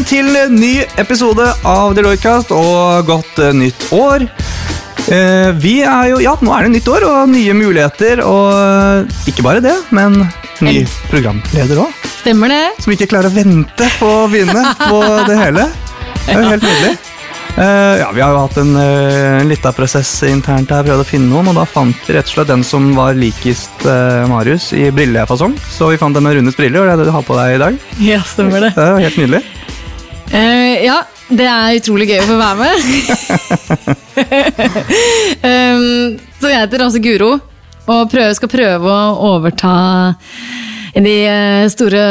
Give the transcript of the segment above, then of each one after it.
velkommen til en ny episode av Deloitte-kast og godt eh, nytt år. Eh, vi er jo, ja, Nå er det nytt år og nye muligheter, og ikke bare det, men ny programleder òg. Stemmer det? Som ikke klarer å vente på å begynne på det hele. Det er jo helt nydelig. Uh, ja, Vi har jo hatt en, uh, liten prosess internt her, prøvd å finne noen, og da fant vi rett og slett den som var likest uh, Marius i brillefasong. Så vi fant den med Runes briller, og det er det du har på deg i dag. Ja, stemmer det. Det er jo helt nydelig. Eh, ja, det er utrolig gøy å få være med. um, så jeg heter altså Guro, og prøver, skal prøve å overta de eh, store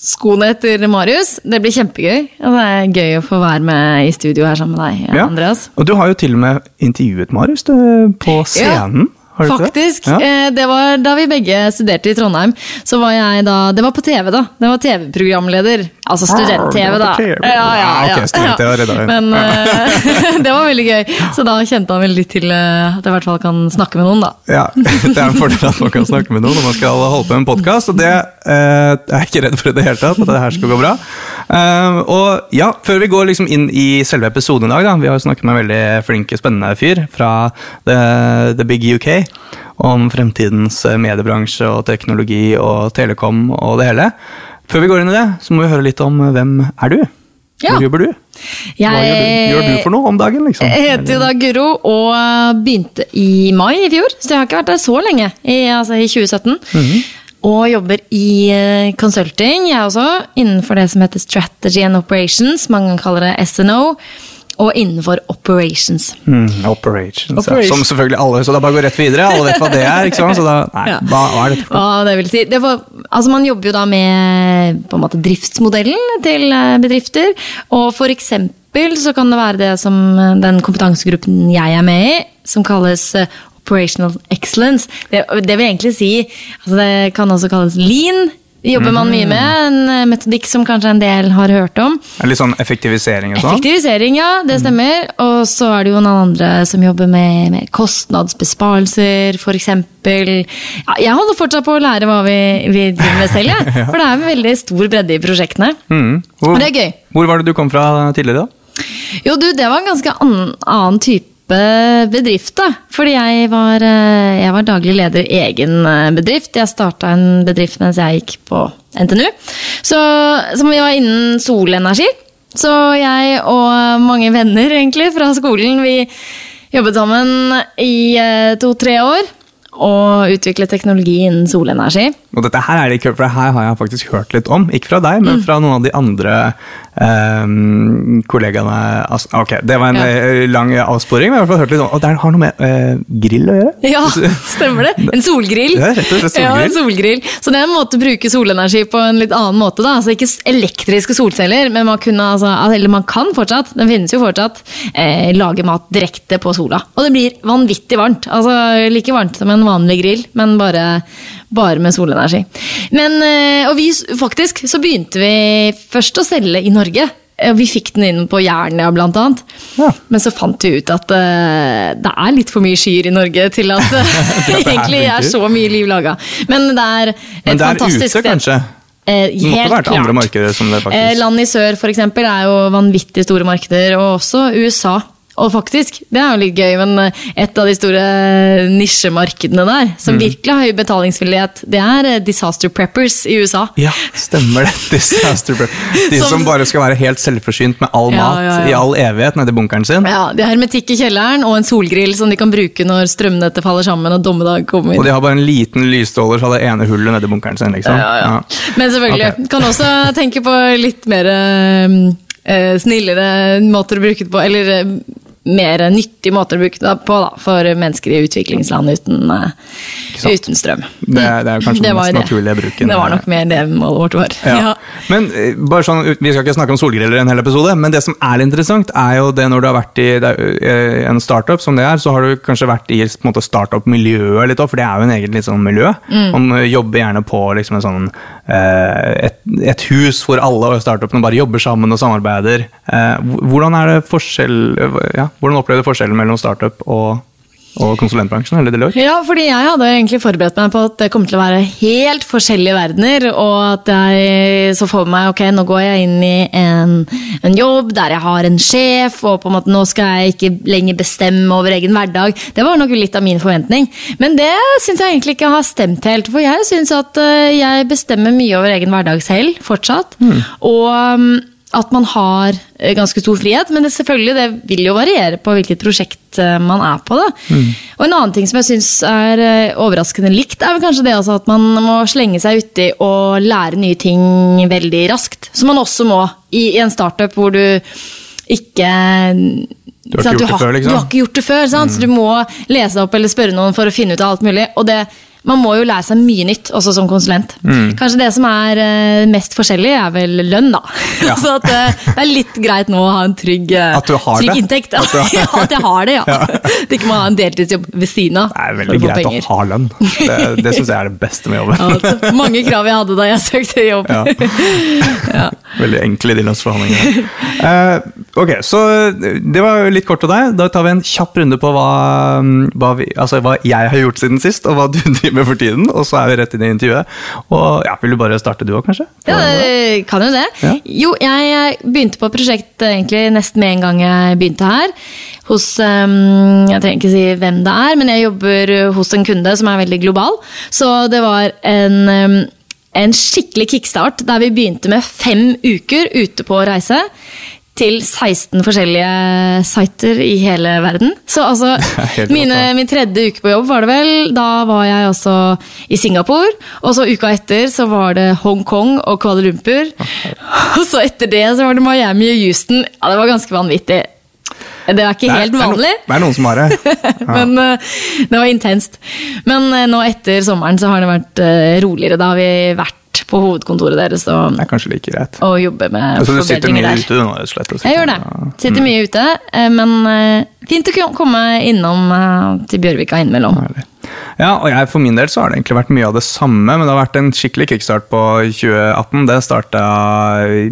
skoene etter Marius. Det blir kjempegøy. Og det er gøy å få være med i studio her sammen med deg, Ja. Andreas. Og du har jo til og med intervjuet Marius du, på scenen. Har du ikke det? Faktisk. Ja. Eh, det var da vi begge studerte i Trondheim. Så var jeg da Det var på TV, da. Det var TV-programleder. Altså Ah, student-TV, da. Ja, ja, Ja, ja. ok, student-TV redda. Men eh, det var veldig gøy. Så da kjente han vel litt til eh, at jeg i hvert fall kan snakke med noen, da. Ja, Det er en fordel at man kan snakke med noen når man skal holde på med en podkast. Og det eh, er ikke redd for i det hele tatt, at det her skal gå bra. Eh, og ja, Før vi går liksom inn i selve episoden i dag, da, vi har jo snakket med en veldig flink, spennende fyr fra The, the Big UK om fremtidens eh, mediebransje og teknologi og telekom og det hele. Før vi går inn i det, så må vi høre litt om hvem er du? Ja. Hvor jobber du? Hva gjør du, gjør du for noe om dagen? liksom? Jeg heter jo da Guro og begynte i mai i fjor, så jeg har ikke vært der så lenge. I, altså i 2017. Mhm. Og jobber i eh, consulting, jeg også, innenfor det som heter strategy and operations. Mange kaller det SNO. Og innenfor operations. Mm, operations, Operations. Ja. Som selvfølgelig alle, så da bare går rett videre. Alle vet hva det er. ikke sant? Så da, nei, Ja. hva, hva er dette for noe? Det vil si. Det var, altså man jobber jo da med på en måte, driftsmodellen til eh, bedrifter. Og for eksempel så kan det være det som eh, den kompetansegruppen jeg er med i, som kalles Operational Excellence. Det, det vil egentlig si altså Det kan også kalles lean. Det jobber man mye med. En eh, metodikk som kanskje en del har hørt om. Litt sånn effektivisering og sånn? Effektivisering, ja. Det stemmer. Og så er det jo noen andre som jobber med, med kostnadsbesparelser, f.eks. Ja, jeg holder fortsatt på å lære hva vi, vi driver med selv, jeg. For det er en veldig stor bredde i prosjektene. Mm. Hvor, Og det er gøy. Hvor var det du kom fra tidligere, da? Jo, du, det var en ganske annen, annen type bedrift, da. Fordi jeg var, eh, jeg var daglig leder i egen eh, bedrift. Jeg starta en bedrift mens jeg gikk på NTNU. Så, som vi var innen solenergi. Så jeg og mange venner egentlig fra skolen, vi jobbet sammen i eh, to-tre år. Og utvikle teknologi innen solenergi. Og dette her er det ikke, for det her har jeg faktisk hørt litt om. Ikke fra deg, Mm. men fra noen av de andre um, kollegaene. Altså, ok, det var en Ja. eh, lang avsporing, men jeg har hørt litt om Og det har noe med uh, grill å gjøre? Ja, stemmer det. En solgrill. Ja, rett og slett Ja, en solgrill. solgrill. Så det er en måte å bruke solenergi på en litt annen måte. da. Altså Ikke elektriske solceller, men man, kunne, altså, eller man kan fortsatt, den finnes jo fortsatt, eh, lage mat direkte på sola. Og det blir vanvittig varmt. Altså Like varmt som en vanlig grill, men bare, bare med solenergi. Men, eh, og vi, faktisk så begynte vi først å selge i Norge. Eh, Vi fikk den inn på Jernia, blant annet. Ja. Men så fant vi ut at uh, det er litt for mye skyer i Norge til at det det egentlig er så mye liv laga. Men det er et Men det er ute, sted. kanskje? Eh, Det måtte helt vært andre klart. markeder som det Eh, faktisk land i sør for eksempel, er jo vanvittig store markeder, og også USA. Og faktisk, det er jo litt gøy, men eh, et av de store nisjemarkedene der, Mm. som virkelig har høy betalingsvillighet, det er eh, disaster preppers i USA. Ja, stemmer det. Disaster preppers. De som, Som- bare skal være helt selvforsynt med all Ja, mat ja, ja. i all evighet nedi bunkeren sin. Ja, De har hermetikk i kjelleren og en solgrill som de kan bruke når strømnettet faller sammen og dommedag kommer. Og de har bare en liten lysstråler fra det ene hullet nedi bunkeren sin. liksom. Ja. Men selvfølgelig, Okay. kan også tenke på litt mer eh, snillere måter å bruke det på, eller eh, mer nyttig måte å bruke det på da, for mennesker i utviklingsland uten, eh, uten strøm. Det, det er kanskje Det den mest naturlige bruken. Det var nok mer det målet vårt var. Ja. Men eh, bare sånn, Vi skal ikke snakke om solgriller i en hel episode, men det som er interessant, er jo det når du har vært i eh, en startup som det er, så har du kanskje vært i startup-miljøet litt òg, for det er jo en egen litt sånn miljø. Mm. Man jobber gjerne på liksom en sånn, et, et hus hvor alle startupene bare jobber sammen og samarbeider. Eh, Hvordan er det forskjell, ja, hvordan opplever du forskjellen mellom startup og og konsulentbransjen, eller Deloitte? Ja, fordi jeg hadde egentlig forberedt meg på at det kommer til å være helt forskjellige verdener, og at jeg så for meg ok, nå går jeg inn i en, en jobb der jeg har en sjef, og på en måte nå skal jeg ikke lenger bestemme over egen hverdag. Det var nok litt av min forventning. Men det syns jeg egentlig ikke har stemt helt, for jeg syns at eh, jeg bestemmer mye over egen hverdag selv, fortsatt. Og um, at man har eh, ganske stor frihet, men det, selvfølgelig, det vil jo variere på hvilket prosjekt eh, man er på. Da. Og En annen ting som jeg syns er eh, overraskende likt, er vel kanskje det altså at man må slenge seg uti og lære nye ting veldig raskt. Som man også må i, i en startup hvor du ikke Du har ikke gjort det før, liksom? Du har ikke gjort det før, sant? så du må lese opp eller spørre noen for å finne ut av alt mulig. Og det, man må jo lære seg mye nytt, også som konsulent. Mm. Kanskje det som er eh, mest forskjellig, er vel lønn, da. Ja. så at eh, det er litt greit nå å ha en trygg, eh, At du har trygg det? inntekt. At har- ja, at jeg har det, ja. At ikke må ha en deltidsjobb ved siden av. Det er veldig få greit penger. å ha lønn. Det, det syns jeg er det beste med jobben. Ja, altså, mange krav jeg hadde da jeg søkte jobb. Ja. Veldig enkle lønnsforhandlingene. Eh, ok, så det var litt kort til deg. Da tar vi en kjapp runde på hva, hva, vi, altså hva jeg har gjort siden sist, og hva du driver med for tiden. Og så er vi rett inn i intervjuet. Og ja, Vil du bare starte du òg, kanskje? Ja, kan jo det. Ja. Jo, jeg begynte på prosjekt egentlig nesten med en gang jeg begynte her. Hos ehm, Jeg trenger ikke si hvem det er, men jeg jobber hos en kunde som er veldig global. Så det var en, ehm, en skikkelig kickstart der vi begynte med fem uker ute på reise. Til 16 forskjellige sider i hele verden. Så altså, mine, min tredje uke på jobb var det vel. Da var jeg også i Singapore. Og så uka etter så var det Hongkong og Kuala Lumpur. Og så etter det så var det Miami og Houston. Ja, det var ganske vanvittig. Det er ikke Det er- helt det er no- vanlig, Det er noen som har det. men uh, det var intenst. Men uh, nå etter sommeren så har det vært uh, roligere. Da har vi vært på hovedkontoret deres og, Det er kanskje like greit. og jobbe med Altså, du sitter forbedringer mye der. ute nå, slett. Jeg gjør det. sitter- Sitter mye ute. eh, Men eh, fint å komme innom eh, til Bjørvika innimellom. Herlig. Ja, og jeg, For min del så har det egentlig vært mye av det samme, men det har vært en skikkelig kickstart på 2018. Det starta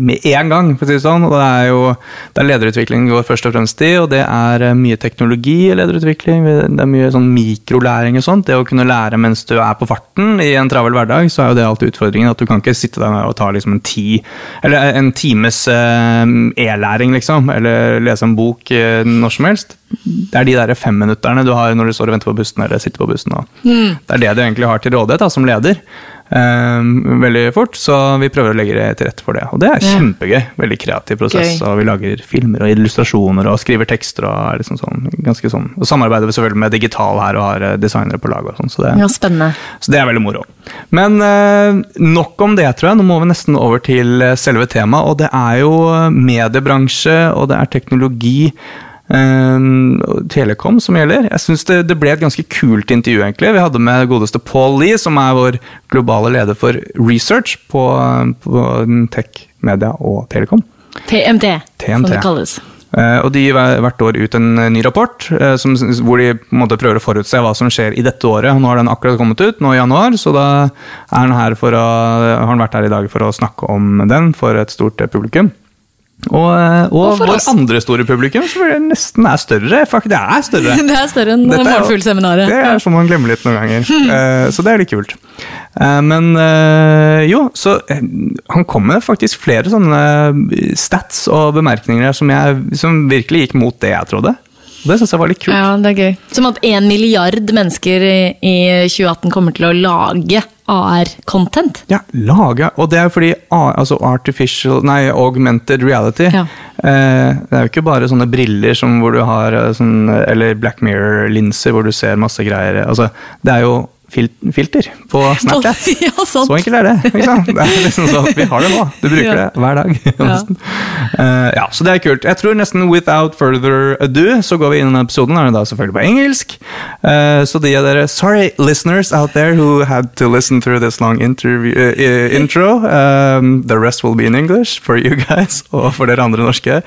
med én gang, for å si det sånn. og Det er jo det er lederutvikling går først og fremst i, og det er eh, mye teknologi i lederutvikling. Det er mye sånn mikrolæring og sånt. Det å kunne lære mens du er på farten i en travel hverdag, så er jo det alltid utfordringen. At du kan ikke sitte der og ta liksom en ti, eller en times eh, e-læring, liksom, eller lese en bok eh, når som helst. Det er de der femminutterne du har når du står og venter på bussen eller sitter på bussen. Og Det er det du egentlig har til rådighet da, som leder. Um, veldig fort, så vi prøver å legge det til rette for det. Og det er kjempegøy. Veldig kreativ prosess. Gøy. Og vi lager filmer og illustrasjoner og skriver tekster. Og liksom sånn, ganske sånn. Og samarbeider vi selvfølgelig med digital her og har eh, designere på laget. og sånn, så det, Ja, så det er veldig moro. Men uh, nok om det, tror jeg. Nå må vi nesten over til eh, selve temaet. Og det er jo mediebransje, og det er teknologi. Eh, telekom som gjelder. Jeg synes det, det ble et ganske kult intervju. egentlig. Vi hadde med godeste Paul Lee, som er vår globale leder for research på, på tech, media og telekom. TMT, som det kalles. Uh, og De gir hvert år ut en eh, ny rapport uh, som, hvor de på en måte prøver å forutse hva som skjer i dette året. Nå har den akkurat kommet ut, nå i januar, så da er han her for å, har han vært her i dag for å snakke om den for et stort publikum. Og, eh, og, Og vår andre store publikum, som nesten er større. Fuck, det er større. Det er større enn Målfuglseminaret. Det er sånn man glemmer litt noen ganger. uh, så det er litt kult. Eh, men jo, så han kom med faktisk flere sånne stats og bemerkninger som, jeg, som virkelig gikk mot det jeg trodde. Og det syns jeg var litt kult. Ja, det er gøy. Som at en milliard mennesker i, i 2018 kommer til å lage AR-content. Ja, lage, og det er jo fordi altså artificial, nei, augmented reality Ja. eh, Det er jo ikke bare sånne briller som hvor du har eh, sånn, Eller Black Mirror-linser hvor du ser masse greier. Altså, det er jo filter på Snapchat. Ja, sant. Så enkelt er det. Det er liksom sånn, at Vi har det nå. Du bruker Ja. det hver dag. Eh, ja, Så det er kult. Jeg tror nesten without further ado så går vi inn i denne episoden. Den er da selvfølgelig på engelsk. Uh, så de av dere Sorry, listeners out there who had to listen through this long eh, intro. Um, the rest will be in English for you guys, og for dere andre norske.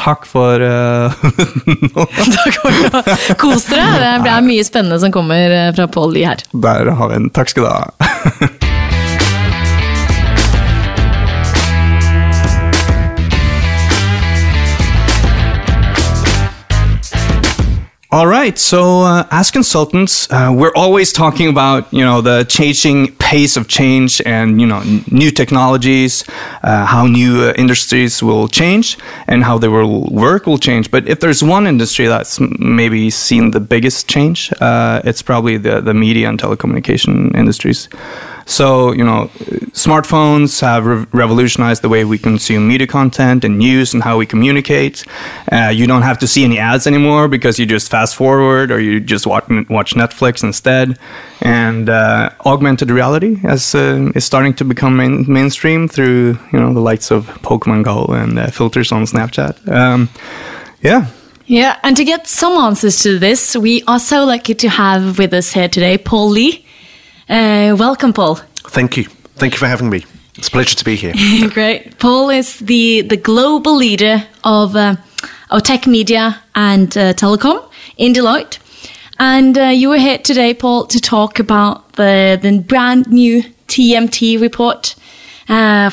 Takk for nå. Da kommer det å Kos dere. Det er mye spennende som kommer fra Paul Lie her. Der har vi den. Takk skal du ha. All right. So, uh, as consultants, uh, we're always talking about you know the changing pace of change and you know n- new technologies, uh, how new uh, industries will change and how they will work will change. But if there's one industry that's maybe seen the biggest change, uh, it's probably the the media and telecommunication industries. So, you know, smartphones have re- revolutionized the way we consume media content and news and how we communicate. Uh, you don't have to see any ads anymore because you just fast forward or you just watch, watch Netflix instead. And uh, augmented reality uh, is starting to become main- mainstream through, you know, the likes of Pokemon Go and uh, filters on Snapchat. Um, yeah. Yeah, and to get some answers to this, we are so lucky to have with us here today Paul Lee. Uh, welcome, Paul. Thank you. Thank you for having me. It's a pleasure to be here. Great. Paul is the, the global leader of, uh, of tech media and uh, telecom in Deloitte. And uh, you were here today, Paul, to talk about the, the brand new TMT report, uh,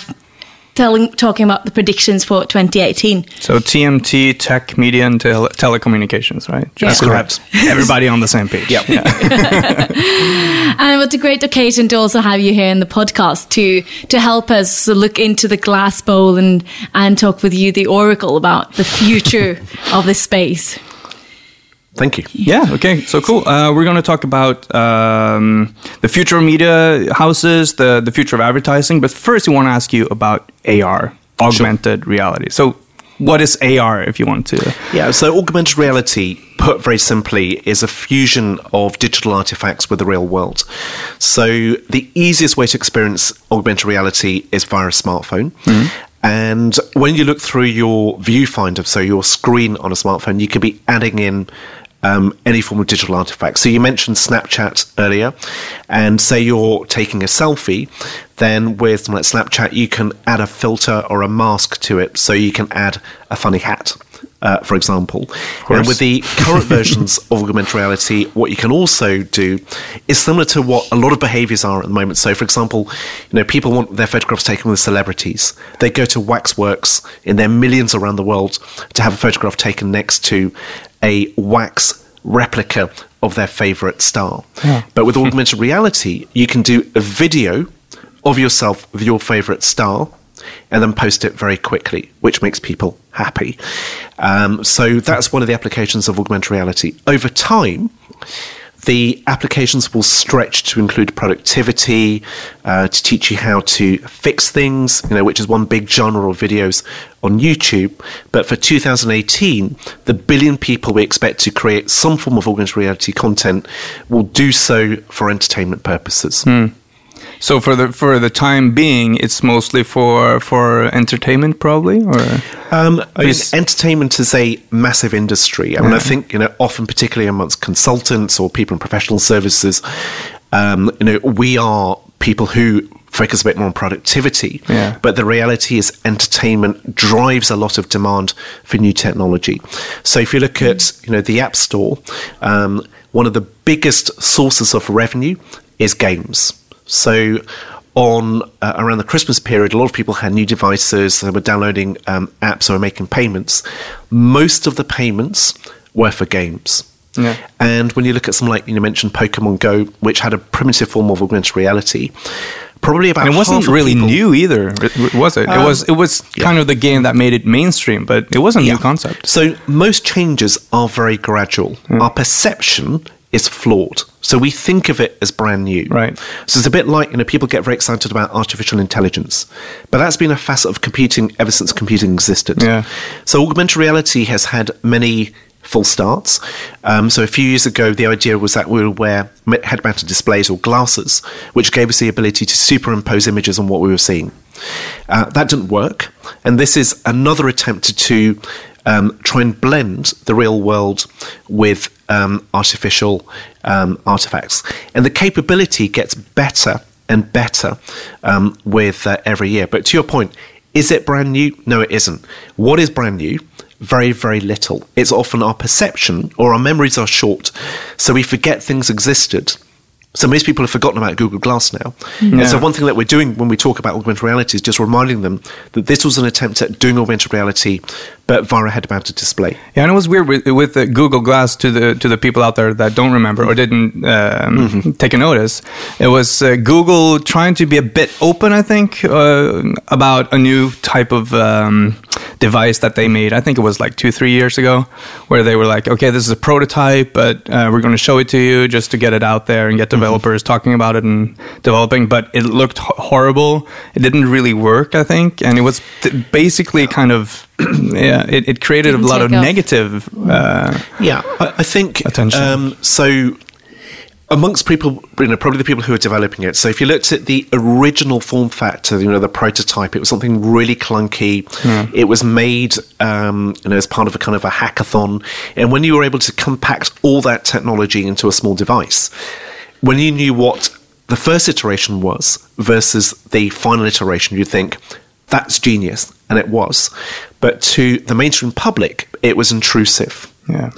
telling, talking about the predictions for 2018. So TMT, tech, media, and tele- telecommunications, right? That's to correct. Everybody on the same page. Yep. And it's a great occasion to also have you here in the podcast to to help us look into the glass bowl and and talk with you, the oracle, about the future of this space. Thank you. Yeah. Okay. So cool. Uh, we're going to talk about um, the future of media houses, the the future of advertising. But first, we want to ask you about AR, augmented reality. So, what is AR? If you want to. Yeah, so augmented reality, put very simply, is a fusion of digital artifacts with the real world. So the easiest way to experience augmented reality is via a smartphone. And when you look through your viewfinder, so your screen on a smartphone, you can be adding in um, any form of digital artifact. So you mentioned Snapchat earlier, and say you're taking a selfie, then with something like Snapchat, you can add a filter or a mask to it. So you can add a funny hat. Uh, for example, and with the current versions of augmented reality, what you can also do is similar to what a lot of behaviors are at the moment. So, for example, you know, people want their photographs taken with celebrities. They go to waxworks in their millions around the world to have a photograph taken next to a wax replica of their favorite star. But with augmented reality, you can do a video of yourself with your favorite star and then post it very quickly, which makes people happy. Um, so that's one of the applications of augmented reality. Over time, the applications will stretch to include productivity, uh, to teach you how to fix things, you know, which is one big genre of videos on YouTube. But for 2018, the billion people we expect to create some form of augmented reality content will do so for entertainment purposes. So for the for the time being, it's mostly for for entertainment, probably, or Um, I mean, entertainment is a massive industry. I mean, I think you know, often, particularly amongst consultants or people in professional services, um, you know, we are people who focus a bit more on productivity. Yeah. But the reality is, entertainment drives a lot of demand for new technology. So if you look at you know the App Store, um, one of the biggest sources of revenue is games. So on uh, around the Christmas period, a lot of people had new devices. They were downloading um, apps or making payments. Most of the payments were for games. Yeah. And when you look at some like you mentioned Pokemon Go, which had a primitive form of augmented reality, probably about and it wasn't really people- new either, was it? it was it was kind of the game that made it mainstream, but it wasn't a new concept. So most changes are very gradual. Our perception is flawed. So we think of it as brand new. Right. So it's a bit like, you know, people get very excited about artificial intelligence. But that's been a facet of computing ever since computing existed. Yeah. So augmented reality has had many full starts. Um, so a few years ago, the idea was that we would wear me- head-mounted displays or glasses, which gave us the ability to superimpose images on what we were seeing. Uh, that didn't work, and this is another attempt to um, try and blend the real world with um, artificial um, artifacts, and the capability gets better and better um, with uh, every year. But to your point, is it brand new? No, it isn't. What is brand new? Very, very little. It's often our perception or our memories are short, so we forget things existed So most people have forgotten about Google Glass now. And so one thing that we're doing when we talk about augmented reality is just reminding them that this was an attempt at doing augmented reality, but via a head-mounted display. Yeah, and it was weird with, with the Google Glass to the to the people out there that don't remember or didn't um, take a notice. It was uh, Google trying to be a bit open, I think, uh, about a new type of um, device that they made. I think it was like two, three years ago, where they were like, "Okay, this is a prototype, but uh, we're going to show it to you just to get it out there and get developers talking about it and developing." But it looked ho- horrible. It didn't really work, I think, and it was th- basically kind of yeah. It, it created Didn't a lot of off. negative. Uh, Yeah, I, I think Attention. Um, so. Amongst people, you know, probably the people who are developing it. So, if you looked at the original form factor, you know, the prototype, it was something really clunky. It was made, um, you know, as part of a kind of a hackathon. And when you were able to compact all that technology into a small device, when you knew what the first iteration was versus the final iteration, you'd think that's genius, and it was. But to the mainstream public, it was intrusive. Yeah.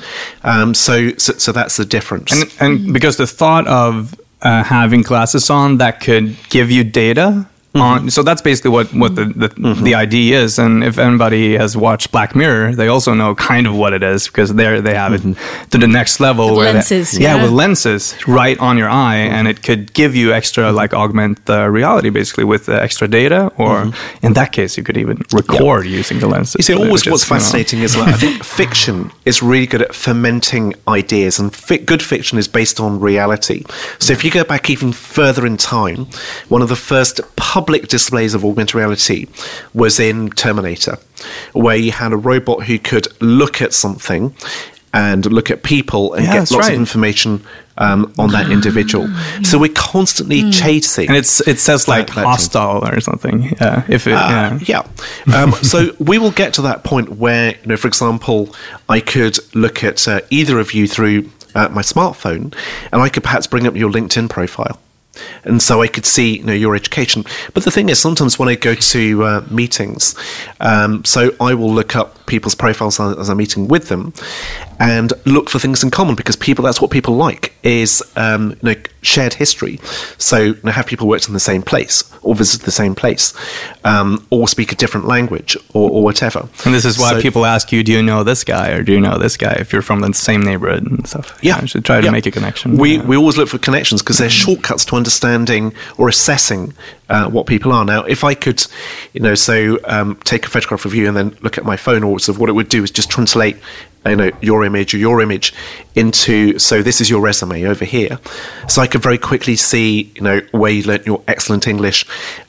Um, so, so, so that's the difference. And, and because the thought of uh, having glasses on that could give you data Mm-hmm. on, so that's basically what, what the, the, mm-hmm. the idea is. And if anybody has watched Black Mirror, they also know kind of what it is because there they have it mm-hmm. to the next level. With where they- lenses, yeah, yeah. with lenses right on your eye, and it could give you extra, like augment the reality basically with the extra data, or in that case, you could even record using the lenses. You see, always which is, what's you know- fascinating is like, I think fiction is really good at fermenting ideas, and fi- good fiction is based on reality. So if you go back even further in time, one of the first public displays of augmented reality was in Terminator, where you had a robot who could look at something and look at people and Yeah, get lots right. of information um, on that individual. So we're constantly chasing. And it's it says like that thing. hostile or something. Yeah, if it, Uh, yeah. yeah. Um, so we will get to that point where, you know, for example, I could look at uh, either of you through uh, my smartphone, and I could perhaps bring up your LinkedIn profile. And so I could see, you know, your education. But the thing is, sometimes when I go to uh, meetings, um, so I will look up people's profiles as I'm meeting with them, and look for things in common because people that's what people like is um, you know shared history. So you know, have people worked in the same place or visited the same place, um, or speak a different language or, or whatever. And this is why So- people ask you, do you know this guy or do you know this guy if you're from the same neighborhood and stuff. Yeah, You should try to yeah. make a connection. We yeah. we always look for connections because they're shortcuts to understanding or assessing uh, what people are. Now, if I could, you know, so um, take a photograph of you and then look at my phone, or sort of what it would do is just translate, you know, your image or your image into. So this is your resume over here. So I could very quickly see, you know, where you learnt your excellent English,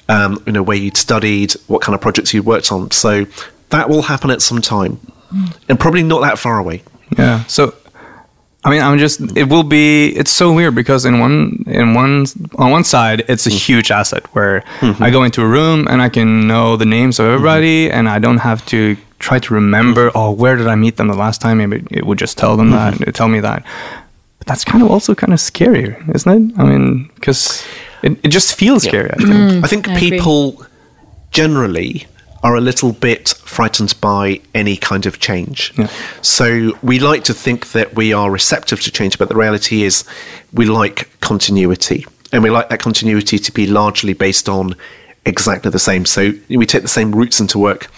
um, you know, where you'd studied, what kind of projects you'd worked on. So that will happen at some time, and probably not that far away. Yeah. So, I mean, I'm just. It will be. It's so weird because in one, in one, on one side, it's a mm-hmm. huge asset where I mm-hmm. go into a room and I can know the names of everybody, mm-hmm. and I don't have to try to remember. Oh, where did I meet them the last time? Maybe it would just tell them that. It tell me that. But that's kind of also kind of scary, isn't it? I mean, because it, it just feels scary. I think. Mm, I think I agree. people generally are a little bit frightened by any kind of change. Yeah. So we like to think that we are receptive to change, but the reality is we like continuity. And we like that continuity to be largely based on exactly the same. So we take the same routes into work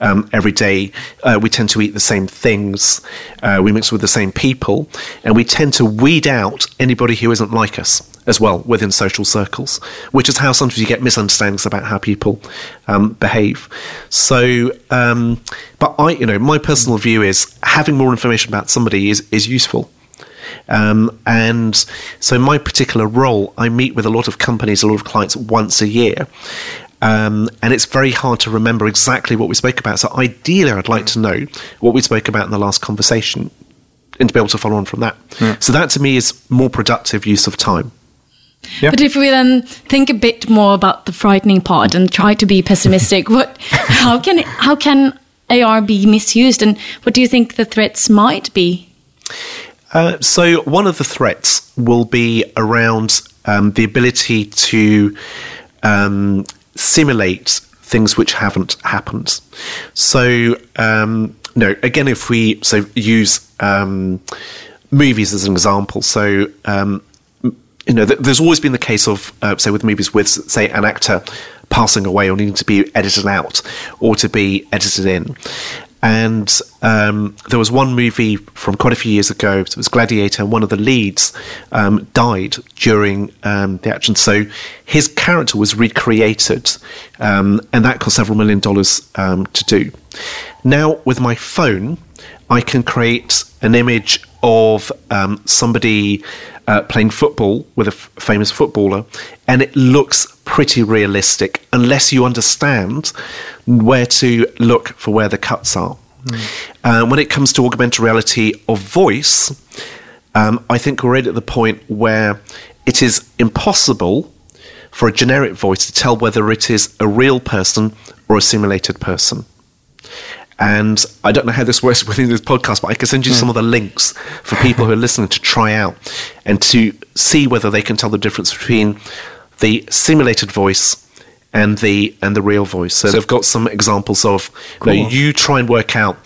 um, every day. Uh, we tend to eat the same things. Uh, we mix with the same people. And we tend to weed out anybody who isn't like us as well within social circles, which is how sometimes you get misunderstandings about how people um, behave. So, um, but I, you know, my personal view is having more information about somebody is, is useful. Um, and so, my particular role, I meet with a lot of companies, a lot of clients once a year. Um, and it's very hard to remember exactly what we spoke about. So, ideally, I'd like to know what we spoke about in the last conversation and to be able to follow on from that. So, that to me is more productive use of time. But if we then think a bit more about the frightening part and try to be pessimistic, what, how can how can AR be misused, and what do you think the threats might be? Uh, so one of the threats will be around um, the ability to um, simulate things which haven't happened. So um, no, again, if we so use um, movies as an example, so. Um, you know, th- there's always been the case of, uh, say, with movies with, say, an actor passing away or needing to be edited out or to be edited in. And um, there was one movie from quite a few years ago. It was Gladiator, and one of the leads um, died during um, the action. So his character was recreated, um, and that cost several million dollars um, to do. Now, with my phone, I can create an image of um, somebody uh, playing football with a f- famous footballer, and it looks pretty realistic unless you understand where to look for where the cuts are. Uh, when it comes to augmented reality of voice, um, I think we're at the point where it is impossible for a generic voice to tell whether it is a real person or a simulated person. And I don't know how this works within this podcast, but I can send you some hmm. of the links for people who are listening to try out and to see whether they can tell the difference between the simulated voice and the and the real voice. So, they've got some examples of you, know, you try and work out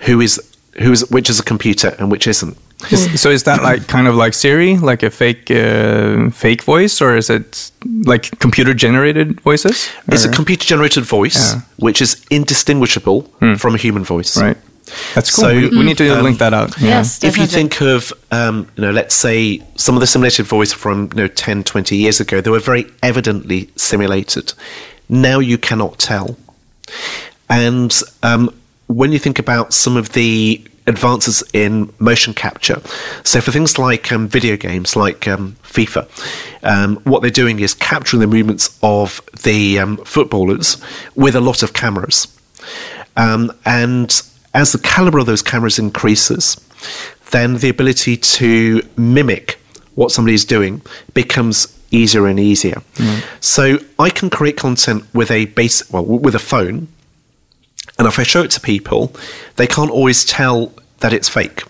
who is who is which is a computer and which isn't. Is, so is that like kind of like Siri, like a fake uh, fake voice, or is it like computer generated voices? It's a computer generated voice Yeah. which is indistinguishable from a human voice. right. That's cool. So, we, we need to link that out. Yeah. Yes, if you think of um, you know let's say some of the simulated voice from you know 10 20 years ago they were very evidently simulated now you cannot tell and um, when you think about some of the advances in motion capture. So for things like um, video games like um, FIFA um, what they're doing is capturing the movements of the um, footballers with a lot of cameras. Um, and as the caliber of those cameras increases, then the ability to mimic what somebody is doing becomes easier and easier. So I can create content with a base, well, with a phone, and if I show it to people, they can't always tell that it's fake.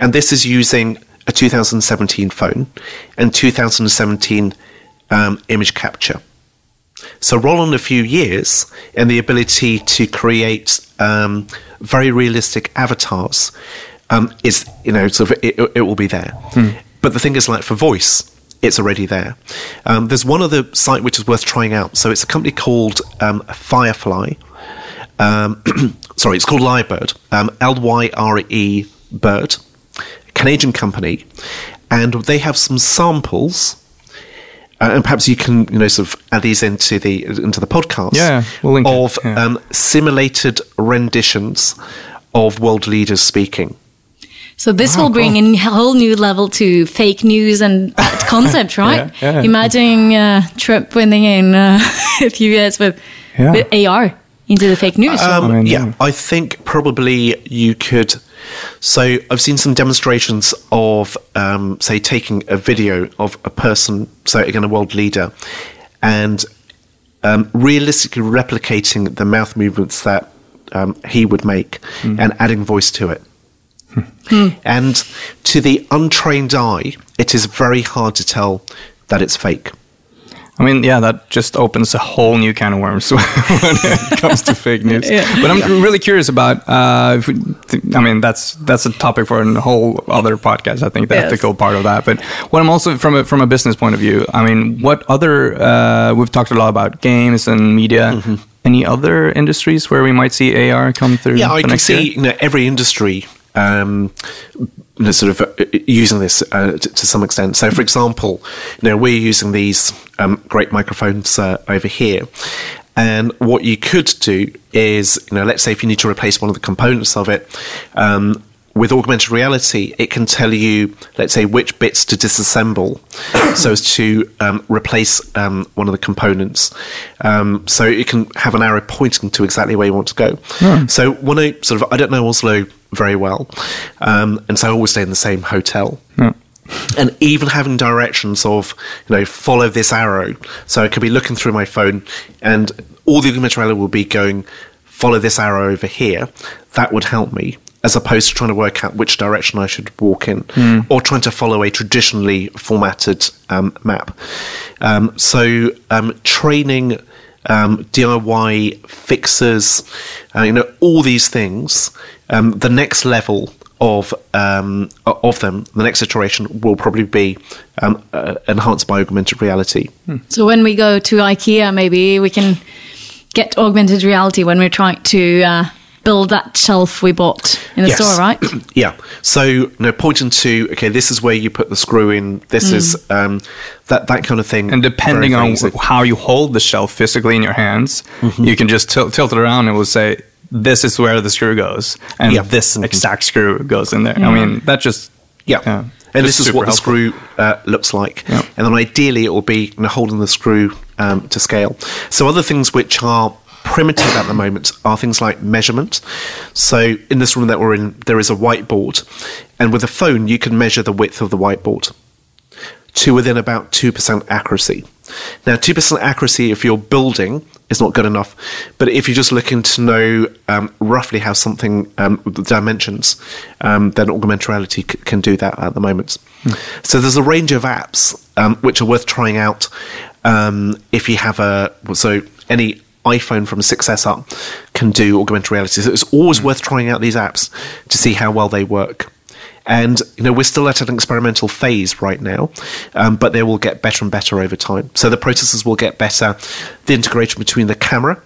And this is using a 2017 phone and 2017 um, image capture. So roll on a few years, and the ability to create um, very realistic avatars um, is, you know, sort of it, it will be there. But the thing is, like for voice, it's already there. Um, there's one other site which is worth trying out. So it's a company called um, Firefly. Um, sorry, it's called Lyrebird. Um, L Y R E Bird, Canadian company, and they have some samples uh, and perhaps you can you know sort of add these into the into the podcast Yeah, we'll link it, of yeah. um, simulated renditions of world leaders speaking. So this Wow, will bring cool. in a whole new level to fake news and that concept, right? Yeah, yeah. Imagining uh, Trump winning in uh, a few years with, Yeah. with AR into the fake news. Um, I mean, yeah, yeah. I think probably you could. So I've seen some demonstrations of, um, say, taking a video of a person, so again, a world leader, and um, realistically replicating the mouth movements that um, he would make and adding voice to it. And to the untrained eye, it is very hard to tell that it's fake. I mean, yeah, that just opens a whole new can of worms when it comes to fake news. But I'm really curious about. Uh, if we, th- I mean, that's that's a topic for a whole other podcast. I think the Yes. ethical part of that. But what I'm also from a from a business point of view. I mean, what other? Uh, we've talked a lot about games and media. Mm-hmm. Any other industries where we might see AR come through? Yeah, I can see you know, every industry um, you know, sort of uh, using this uh, to, to some extent. So, for example, you know, we're using these um, great microphones uh, over here. And what you could do is, you know, let's say if you need to replace one of the components of it, um, with augmented reality, it can tell you, let's say, which bits to disassemble so as to um, replace um, one of the components. Um, so it can have an arrow pointing to exactly where you want to go. So when I sort of, I don't know Oslo very well, um, and so I always stay in the same hotel. And even having directions of, you know, follow this arrow. So I could be looking through my phone and all the augmented reality will be going, follow this arrow over here. That would help me as opposed to trying to work out which direction I should walk in or trying to follow a traditionally formatted um, map. Um, so um, training um, DIY fixes, uh, you know, all these things. Um, the next level of um, of them, the next iteration will probably be um, uh, enhanced by augmented reality. So when we go to IKEA, maybe we can get augmented reality when we're trying to uh, build that shelf we bought in the Yes. store, right? Yeah. So, you know, pointing to okay, this is where you put the screw in. This is um, that that kind of thing. And depending Very, very on easy. how you hold the shelf physically in your hands, Mm-hmm. you can just tilt, tilt it around and it will say, this is where the screw goes. And Yeah. this Mhm. exact screw goes in there. I mean, that just. Yeah. yeah, and this is super what the screw uh, looks like. Yeah. And then ideally it will be you know, holding the screw um, to scale. So other things which are primitive at the moment are things like measurement. So in this room that we're in, there is a whiteboard. And with a phone, you can measure the width of the whiteboard to within about 2% accuracy. Now, 2% accuracy, if you're building, is not good enough. But if you're just looking to know um, roughly how something, um, the dimensions, um, then augmented reality c- can do that at the moment. So there's a range of apps um, which are worth trying out um, if you have a, so any iPhone from 6S up can do augmented reality. So it's always worth trying out these apps to see how well they work. And you know we're still at an experimental phase right now, um, but they will get better and better over time. So the processors will get better. The integration between the camera,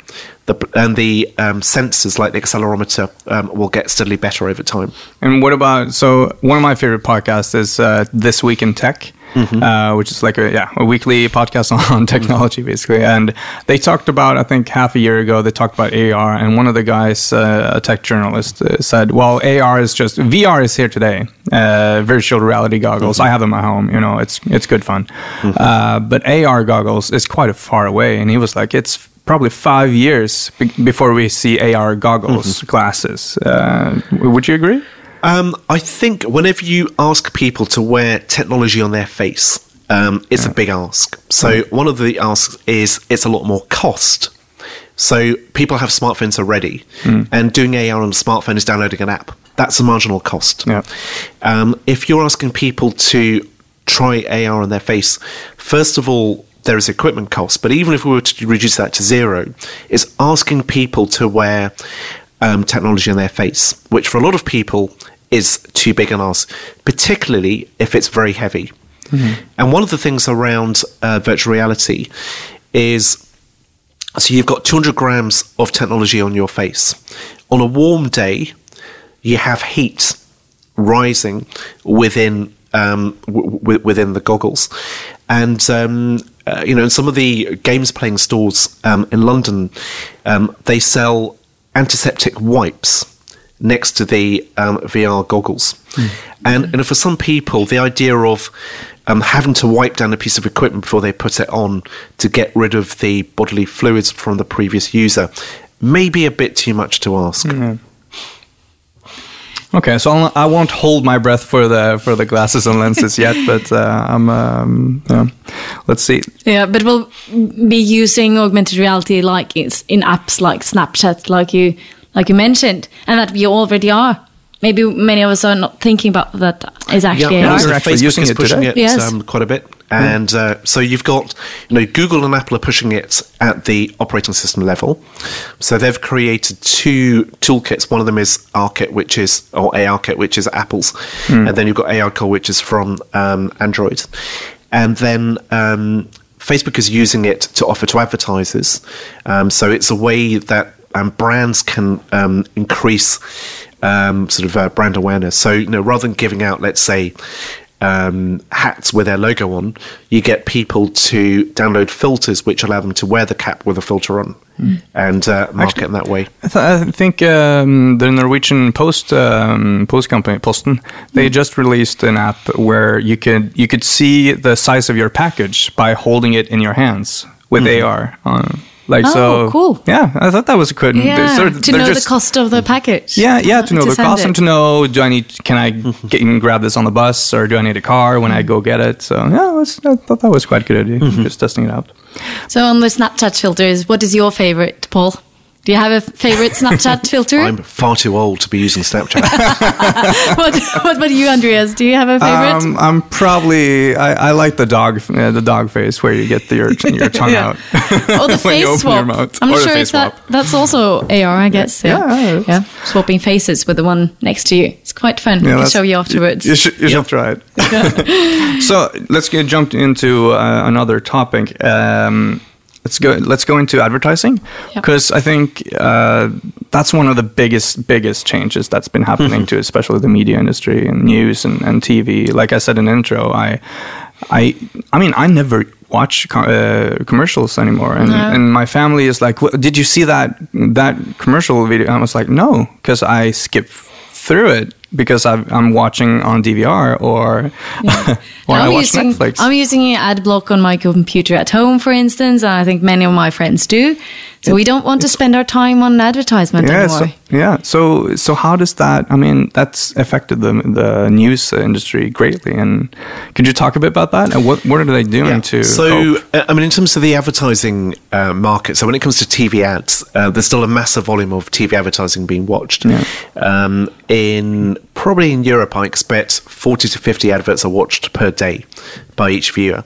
the, and the um, sensors like the accelerometer um, will get steadily better over time. And what about so one of my favorite podcasts is uh, This Week in Tech, Mm-hmm. uh, which is like a yeah a weekly podcast on technology basically. And they talked about I think half a year ago they talked about AR, and one of the guys, uh, a tech journalist, uh, said, "Well, AR is just VR is here today. Uh, virtual reality goggles. I have them at home. You know, it's it's good fun. Uh, but AR goggles is quite a far away." And he was like, "It's." Probably five years be- before we see AR goggles glasses. Uh, would you agree? Um, I think whenever you ask people to wear technology on their face, um, it's a big ask. So one of the asks is it's a lot more cost. So people have smartphones already, and doing AR on a smartphone is downloading an app. That's a marginal cost. Yeah. Um, if you're asking people to try AR on their face, first of all, there is equipment cost. But even if we were to reduce that to zero, it's asking people to wear um, technology on their face, which for a lot of people is too big an ask, particularly if it's very heavy. And one of the things around uh, virtual reality is so you've got 200 grams of technology on your face. On a warm day, you have heat rising within um, w- w- within the goggles, and um, uh, you know, in some of the games playing stores um, in London, um, they sell antiseptic wipes next to the um, VR goggles, and and for some people, the idea of um, having to wipe down a piece of equipment before they put it on to get rid of the bodily fluids from the previous user may be a bit too much to ask. Okay, so I'll, I won't hold my breath for the for the glasses and lenses yet, but uh, I'm um, yeah. let's see. Yeah, but we'll be using augmented reality like it's in apps like Snapchat, like you like you mentioned, and that we already are. Maybe many of us are not thinking about that is actually yeah, AR. you're actually Facebook using is it pushing today? it Yes. um, quite a bit, and uh, so you've got you know Google and Apple are pushing it at the operating system level. So they've created two toolkits. One of them is ARKit, which is or ARKit, which is Apple's, and then you've got ARCore, which is from um, Android, and then. Um, Facebook is using it to offer to advertisers, um, so it's a way that um, brands can um, increase um, sort of uh, brand awareness. So, you know, rather than giving out, let's say, um, hats with their logo on, you get people to download filters which allow them to wear the cap with a filter on and uh, market in that way. I, th- I think um, the Norwegian Post um, post company Posten they just released an app where you could you could see the size of your package by holding it in your hands with AR. On. Like Oh, so, cool. Yeah, I thought that was a good. yeah, they're- to they're know just- the cost of the package. Yeah, yeah, to know the cost it. and to know do I need can I get and grab this on the bus or do I need a car when I mm-hmm. go get it? So yeah, that's, I thought that was quite a good idea. Mm-hmm. Just testing it out. So on the Snapchat filters, what is your favorite, Paul? Do you have a favorite Snapchat filter? I'm far too old to be using Snapchat. what, what about you, Andreas? Do you have a favorite? Um, I'm probably I, I like the dog uh, the dog face where you get the, your your tongue Yeah. out. Oh, the face swap. I'm not the sure face if that that's also AR. I guess. Yeah. Yeah, Yeah. it's- Swapping faces with the one next to you. It's quite fun. I can show you afterwards. You, should, you should try it. so let's get jumped into uh, another topic. Um, let's go. Let's go into advertising because I think uh, that's one of the biggest biggest changes that's been happening to especially the media industry and news and, and TV. Like I said in intro, I I I mean I never watch co- uh, commercials anymore and, No. and my family is like "What- did you see that that commercial video i was like no because i skip through it because I've, i'm watching on dvr or or i I'm watch using, netflix I'm using ad block on my computer at home, for instance, and I think many of my friends do. So we don't want to spend our time on advertisement yeah, so, anymore. yeah. So, so how does that? I mean, that's affected the the news industry greatly. And could you talk a bit about that? And what what are they doing to? So, cope? uh, I mean, in terms of the advertising uh, market, so when it comes to TV ads, uh, there's still a massive volume of TV advertising being watched. Yeah. Um, in probably in Europe, I expect 40 to 50 adverts are watched per day by each viewer.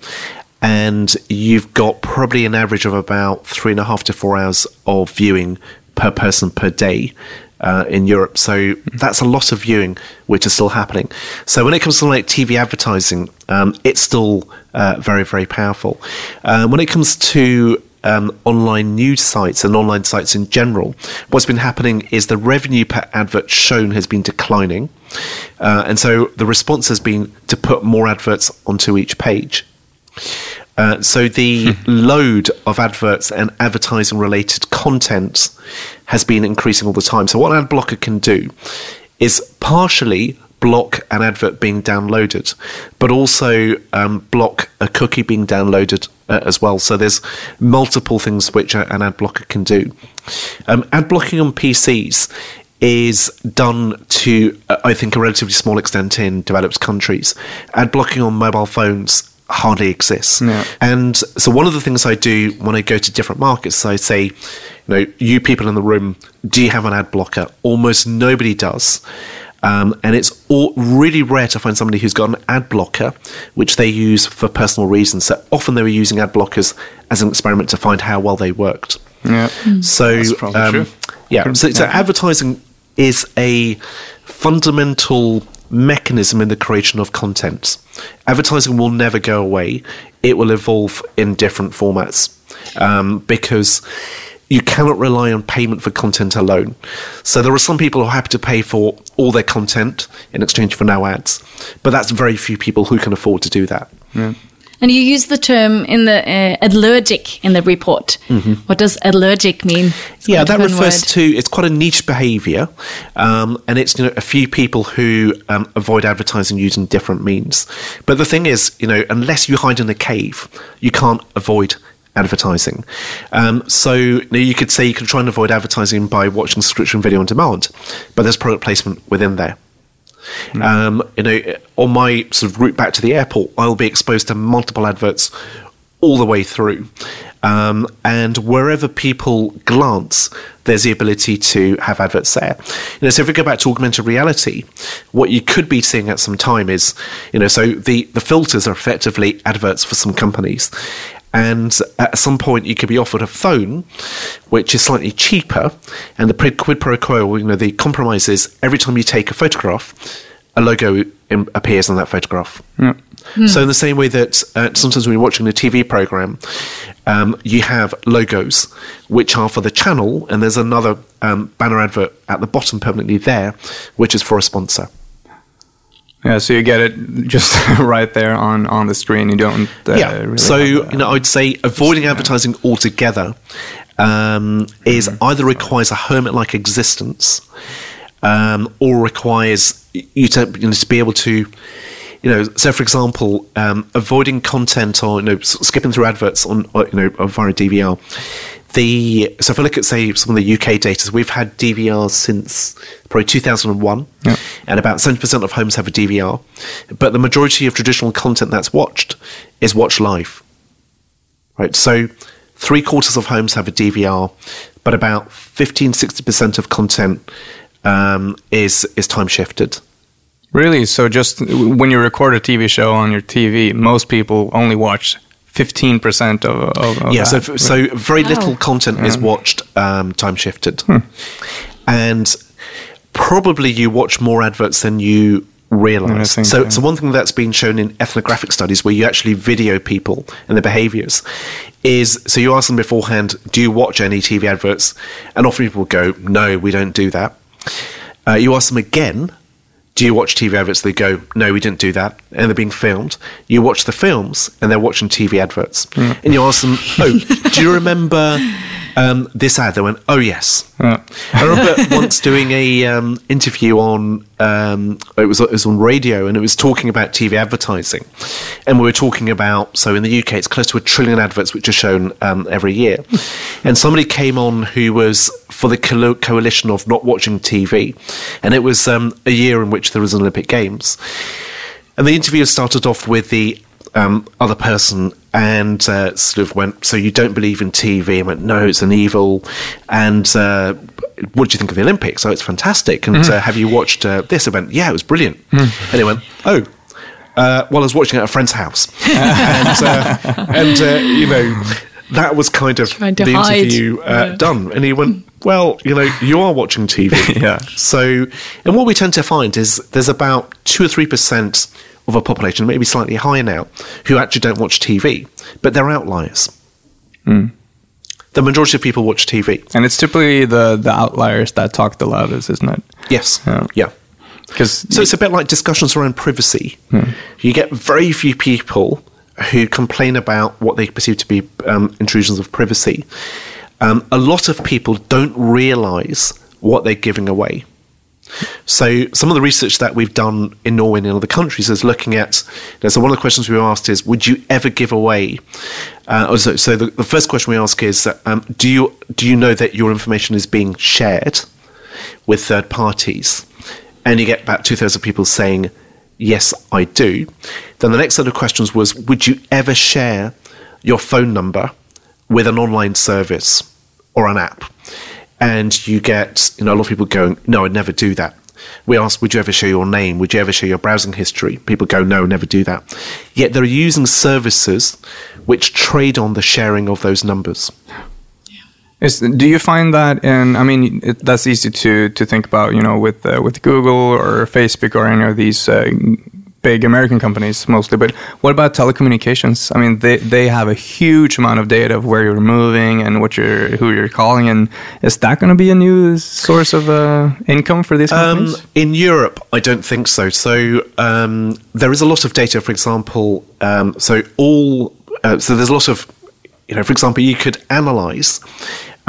And you've got probably an average of about three and a half to four hours of viewing per person per day uh, in Europe. So that's a lot of viewing, which is still happening. So when it comes to like TV advertising, um, it's still uh, very, very powerful. Uh, when it comes to um, online news sites and online sites in general, what's been happening is the revenue per advert shown has been declining. Uh, and so the response has been to put more adverts onto each page. Uh, so the load of adverts and advertising related content has been increasing all the time. So what ad blocker can do is partially block an advert being downloaded, but also um, block a cookie being downloaded uh, as well. So there's multiple things which an ad blocker can do. Um, ad blocking on PCs is done to, uh, I think, a relatively small extent in developed countries. Ad blocking on mobile phones hardly exists. And so one of the things I do when I go to different markets, I say, you know, you people in the room, do you have an ad blocker? Almost nobody does. Um, and it's all, really rare to find somebody who's got an ad blocker, which they use for personal reasons. So often they were using ad blockers as an experiment to find how well they worked. yeah. So, That's probably um, true. yeah, so, so Yeah. advertising is a fundamental mechanism in the creation of content. Advertising will never go away, it will evolve in different formats um, because you cannot rely on payment for content alone. So there are some people who are happy to pay for all their content in exchange for no ads, but that's very few people who can afford to do that. And you use the term in the uh, allergic in the report. What does allergic mean? It's Mm-hmm. Yeah, that refers word. to it's quite a niche behaviour, um, and it's you know a few people who um, avoid advertising using different means. But the thing is, you know, unless you hide in a cave, you can't avoid advertising. Um, so you, know, you could say you can try and avoid advertising by watching subscription video on demand, but there's product placement within there. Um, you know, on my sort of route back to the airport, I'll be exposed to multiple adverts all the way through. Um, and wherever people glance, there's the ability to have adverts there. You know, so if we go back to augmented reality, what you could be seeing at some time is, you know, so the, the filters are effectively adverts for some companies. And at some point, you could be offered a phone, which is slightly cheaper. And the quid quid pro quo, you know, the compromise is every time you take a photograph, a logo im- appears on that photograph. So, in the same way that uh, sometimes when you're watching a TV program, um, you have logos which are for the channel, and there's another um, banner advert at the bottom permanently there, which is for a sponsor. Yeah, so you get it just right there on, on the screen. You don't. Uh, yeah. Really so you know, I'd say avoiding advertising altogether um, is Mm-hmm. either requires a hermit-like existence, um, or requires you to you know, to be able to. You know, so for example, um, avoiding content or you know skipping through adverts on or, you know via DVR. The so if I look at say some of the UK data, we've had DVR since probably 2001, Yeah. and about 70% of homes have a DVR. But the majority of traditional content that's watched is watched live. Right, so three quarters of homes have a DVR, but about 15 60% of content um, is is time shifted. Really? So just when you record a TV show on your TV, most people only watch 15% of, of, of yeah, so, that. f- so very Wow. little content is watched um, time shifted. And probably you watch more adverts than you realize. think, so, yeah. so one thing that's been shown in ethnographic studies where you actually video people and their behaviors is so you ask them beforehand, do you watch any TV adverts? And often people go, no, we don't do that. Uh, you ask them again, do you watch TV adverts? They go, no, we didn't do that. And they're being filmed. You watch the films and they're watching TV adverts. Mm. And you ask them, oh, do you remember um, this ad? They went, oh, yes. Yeah. I remember once doing a um, interview on um, it was it was on radio and it was talking about TV advertising, and we were talking about so in the UK it's close to a trillion adverts which are shown um, every year, and somebody came on who was for the co- coalition of not watching TV, and it was um, a year in which there was an Olympic Games, and the interview started off with the um, other person and uh, sort of went, So you don't believe in TV? I went, No, it's an evil. And uh, what do you think of the Olympics? Oh, it's fantastic. And uh, have you watched uh, this event? Yeah, it was brilliant. And he went, Oh, uh, well, I was watching at a friend's house. and, uh, and uh, you know, that was kind of the hide. interview uh, Yeah. done. And he went, Well, you know, you are watching TV. Yeah. So, and what we tend to find is there's about two or three percent of a population, maybe slightly higher now, who actually don't watch TV, but they're outliers. The majority of people watch TV. And it's typically the, the outliers that talk the loudest, isn't it? Yes. Yeah. Yeah. Because So it's a bit like discussions around privacy. You get very few people who complain about what they perceive to be um, intrusions of privacy. Um, a lot of people don't realize what they're giving away. So some of the research that we've done in Norway and in other countries is looking at. You know, so one of the questions we were asked is, would you ever give away? Uh, so, so the, the first question we ask is, um, do you do you know that your information is being shared with third parties? And you get about two thirds of people saying, yes, I do. Then the next set of questions was, would you ever share your phone number with an online service or an app? And you get, you know, a lot of people going, no, I'd never do that. We ask, would you ever share your name? Would you ever share your browsing history? People go, no, never do that. Yet they're using services which trade on the sharing of those numbers. Is, do you find that in? I mean, it, that's easy to to think about. You know, with uh, with Google or Facebook or any of these uh, big American companies mostly. But what about telecommunications? I mean, they they have a huge amount of data of where you're moving and what you're who you're calling. And is that going to be a new source of uh, income for these Um, companies? in Europe, I don't think so. So um, there is a lot of data. For example, um, so all uh, so there's a lot of you know. For example, you could analyze.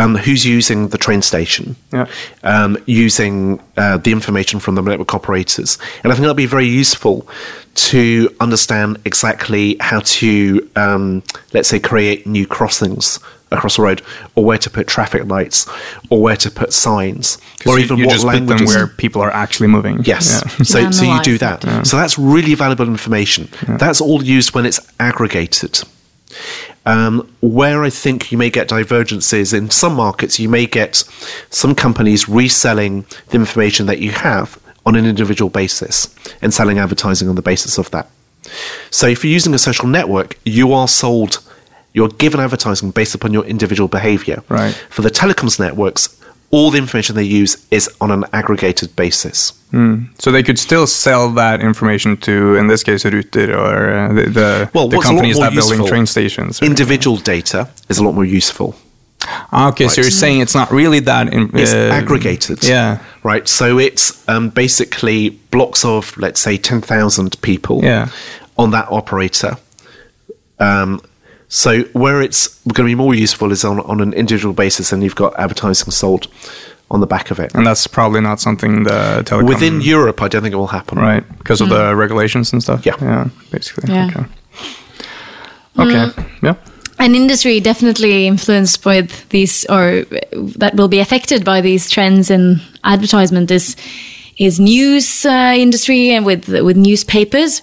Um, who's using the train station? Yeah. Um, using uh, the information from the network operators, and I think that'll be very useful to understand exactly how to, um, let's say, create new crossings across the road, or where to put traffic lights, or where to put signs, or you, even you what just put them languages. where people are actually moving. Yes. Yeah. So, so you do Analyze that. So that's really valuable information. That's all used when it's aggregated. Um, where I think you may get divergences in some markets, you may get some companies reselling the information that you have on an individual basis and selling advertising on the basis of that. So if you're using a social network, you are sold, you're given advertising based upon your individual behavior. Right. For the telecoms networks, all the information they use is on an aggregated basis. So they could still sell that information to, in this case, Ruter or uh, the the, Well, the what's a lot companies that building train stations. Individual data is a lot more useful. Ah, okay, so you're saying it's not really that. In, It's uh, aggregated. Yeah. Right. So it's um, basically blocks of, let's say, 10,000 people Yeah. on that operator. Um, so where it's going to be more useful is on, on an individual basis, and you've got advertising sold on the back of it. And that's probably not something the telecom Within Europe, I don't think it will happen. right because of the regulations and stuff. Yeah. yeah, basically. Yeah. Okay. Okay. Yeah. an industry definitely influenced by these or that will be affected by these trends in advertisement is is news uh, industry and with with newspapers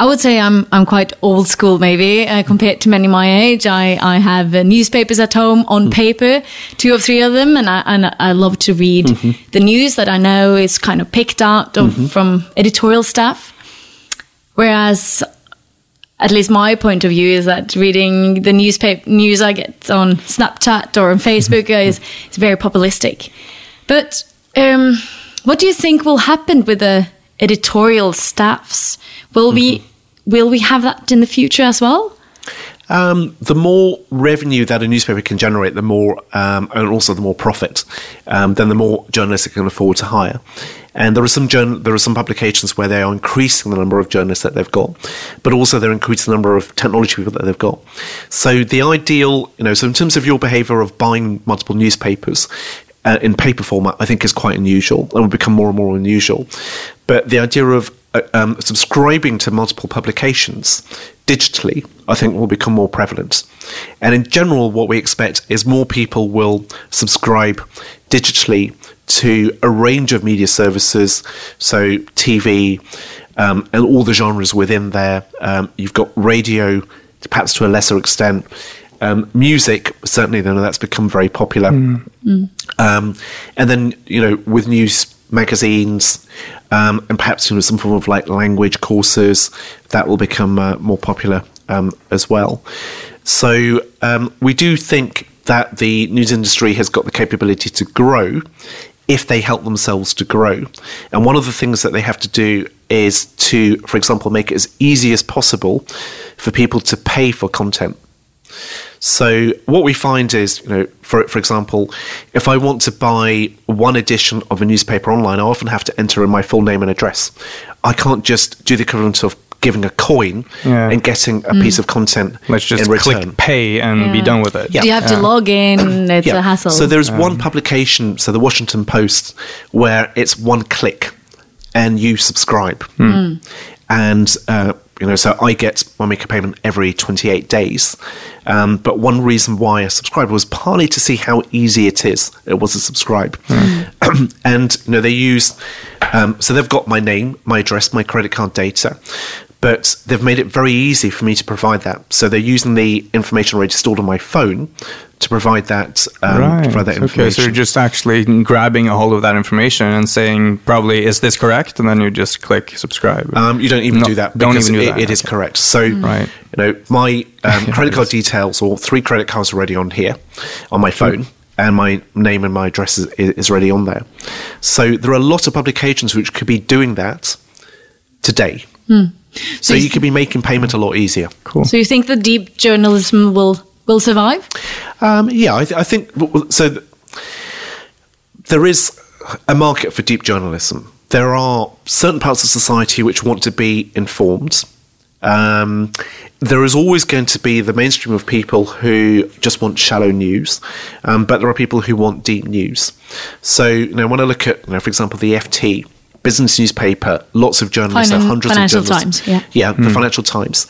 I would say I'm I'm quite old school, maybe uh, compared to many my age. I I have uh, newspapers at home on paper, two or three of them, and I and I love to read the news that I know is kind of picked out of, from editorial staff. Whereas, at least my point of view is that reading the newspaper news I get on Snapchat or on Facebook is is very populistic. But um, what do you think will happen with the editorial staffs? Will we will we have that in the future as well? Um, the more revenue that a newspaper can generate, the more, um, and also the more profit, um, then the more journalists it can afford to hire. And there are some journal- there are some publications where they are increasing the number of journalists that they've got, but also they're increasing the number of technology people that they've got. So the ideal, you know, so in terms of your behaviour of buying multiple newspapers. Uh, in paper format, I think is quite unusual and will become more and more unusual. But the idea of um, subscribing to multiple publications digitally, I think, will become more prevalent. And in general, what we expect is more people will subscribe digitally to a range of media services, so TV um, and all the genres within there. Um, you've got radio, perhaps to a lesser extent. Um, music, certainly, then that's become very popular. Um, and then, you know, with news magazines um, and perhaps you know some form of like language courses that will become uh, more popular um, as well. So um, we do think that the news industry has got the capability to grow if they help themselves to grow. And one of the things that they have to do is to, for example, make it as easy as possible for people to pay for content. So what we find is, you know, for for example, if I want to buy one edition of a newspaper online, I often have to enter in my full name and address. I can't just do the equivalent of giving a coin Yeah. and getting a mm. piece of content Let's just in return. click pay and be done with it. Yeah. You have to log in? It's a hassle. So there's one um. publication, so the Washington Post, where it's one click and you subscribe. Hmm. Mm. And, uh, you know, so I get, my make a payment every 28 days. Um, but one reason why I subscribed was partly to see how easy it is, it was to subscribe. and, you know, they use, um, so they've got my name, my address, my credit card data. But they've made it very easy for me to provide that. So they're using the information already stored on my phone to provide that, um, Right. provide that Okay, information. so you're just actually grabbing a hold of that information and saying, probably, is this correct? And then you just click subscribe. Um, you don't even No, do that. don't even do it, that, It is okay. correct. So, Right. you know, my um, credit card details or three credit cards already on here on my phone, and my name and my address is, is already on there. So there are a lot of publications which could be doing that today. So you you could be making payment a lot easier. cool. So you think the deep journalism will will survive? Um, yeah, I, th- I think so. Th- there is a market for deep journalism. There are certain parts of society which want to be informed. Um, there is always going to be the mainstream of people who just want shallow news, um, but there are people who want deep news. So, you know, when I look at, you know, for example, the FT business newspaper, lots of journalists, there are Finan- hundreds Financial of journalists. Times, yeah, yeah. the Financial Times,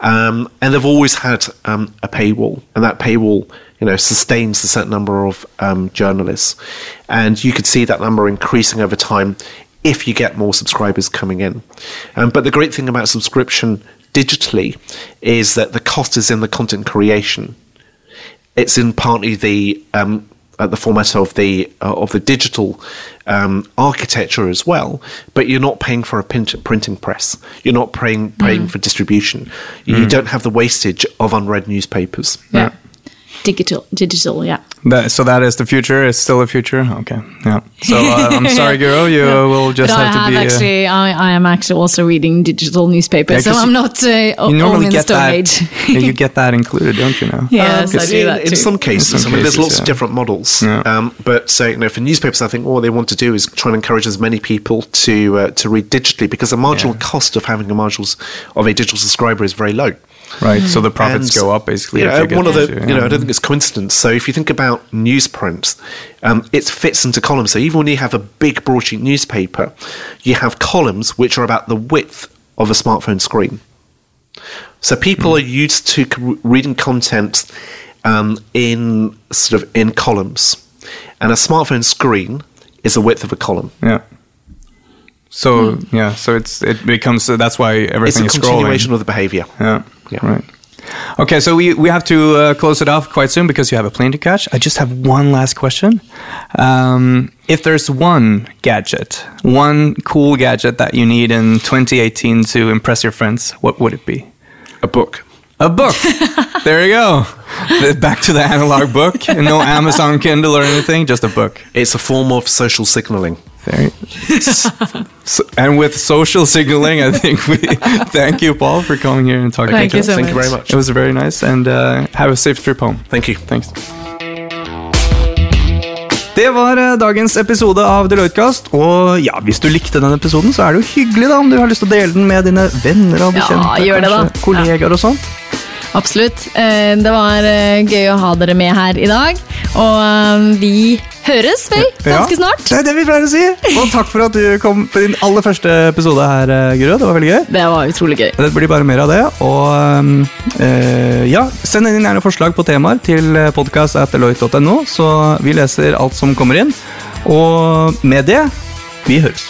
um, and they've always had um, a paywall, and that paywall, you know, sustains a certain number of um, journalists, and you could see that number increasing over time if you get more subscribers coming in. Um, but the great thing about subscription digitally is that the cost is in the content creation. It's in partly the um, uh, the format of the uh, of the digital um, architecture as well, but you're not paying for a print- printing press. You're not paying paying for distribution. You don't have the wastage of unread newspapers. Yeah. Digital, digital, yeah. That, so that is the future. It's still a future. Okay. Yeah. So uh, I'm sorry, Guro. You will just but have I to have be. uh, actually, I, I am actually also reading digital newspapers, Yeah, so 'cause I'm not uh, you normally in get stone that. age. yeah, you get that included, don't you? Know. yes, I Um, do in, that in too. some cases. In some I mean, there's lots yeah. of different models. Yeah. Um, but so, you know, for newspapers, I think all they want to do is try and encourage as many people to uh, to read digitally because the marginal Yeah. cost of having a marginal of a digital subscriber is very low. Right. So the profits And, go up basically. You if you one of the, to, you know, I don't think it's coincidence. So if you think about newsprint, um, it fits into columns. So even when you have a big broadsheet newspaper, you have columns which are about the width of a smartphone screen. So people are used to c- reading content um, in sort of in columns, and a smartphone screen is the width of a column. Yeah. So yeah, so it's it becomes that's why It's everything a is scrolling. continuation of the behavior. Yeah. Yeah. Right. Okay, so we, we have to uh, close it off quite soon because you have a plane to catch. I just have one last question. Um, if there's one gadget, one cool gadget that you need in 2018 to impress your friends, what would it be? A book. A book. there you go. Back to the analog book. No Amazon Kindle or anything, just a book. It's a form of social signaling. So, and with social signaling, I think we thank you, Paul, for coming here and talking Thank to you us. so Thank you very much. It was very nice, and uh, have a safe trip home. Thank you. Thanks. Det var eh, dagens episode av Deloitte-kast. Og ja, hvis du likte denne episoden, så er det jo hyggelig da om du har lyst til å dele den med dine venner og Ja, bekjente. gjør det da. kollegaer og sånt. Absolutt. Eh, Det var eh, gøy å ha dere med her i dag. Og eh, vi høres vel ganske Ja, snart. Det er det vi pleier å si. Og takk for at du kom på din aller første episode her, Guro. Det var veldig gøy. Det var utrolig gøy. Det blir bare mer av det. Og øh, ja, send inn gjerne forslag på temaer til podkast.deloitte.no, så vi leser alt som kommer inn. Og med det vi høres.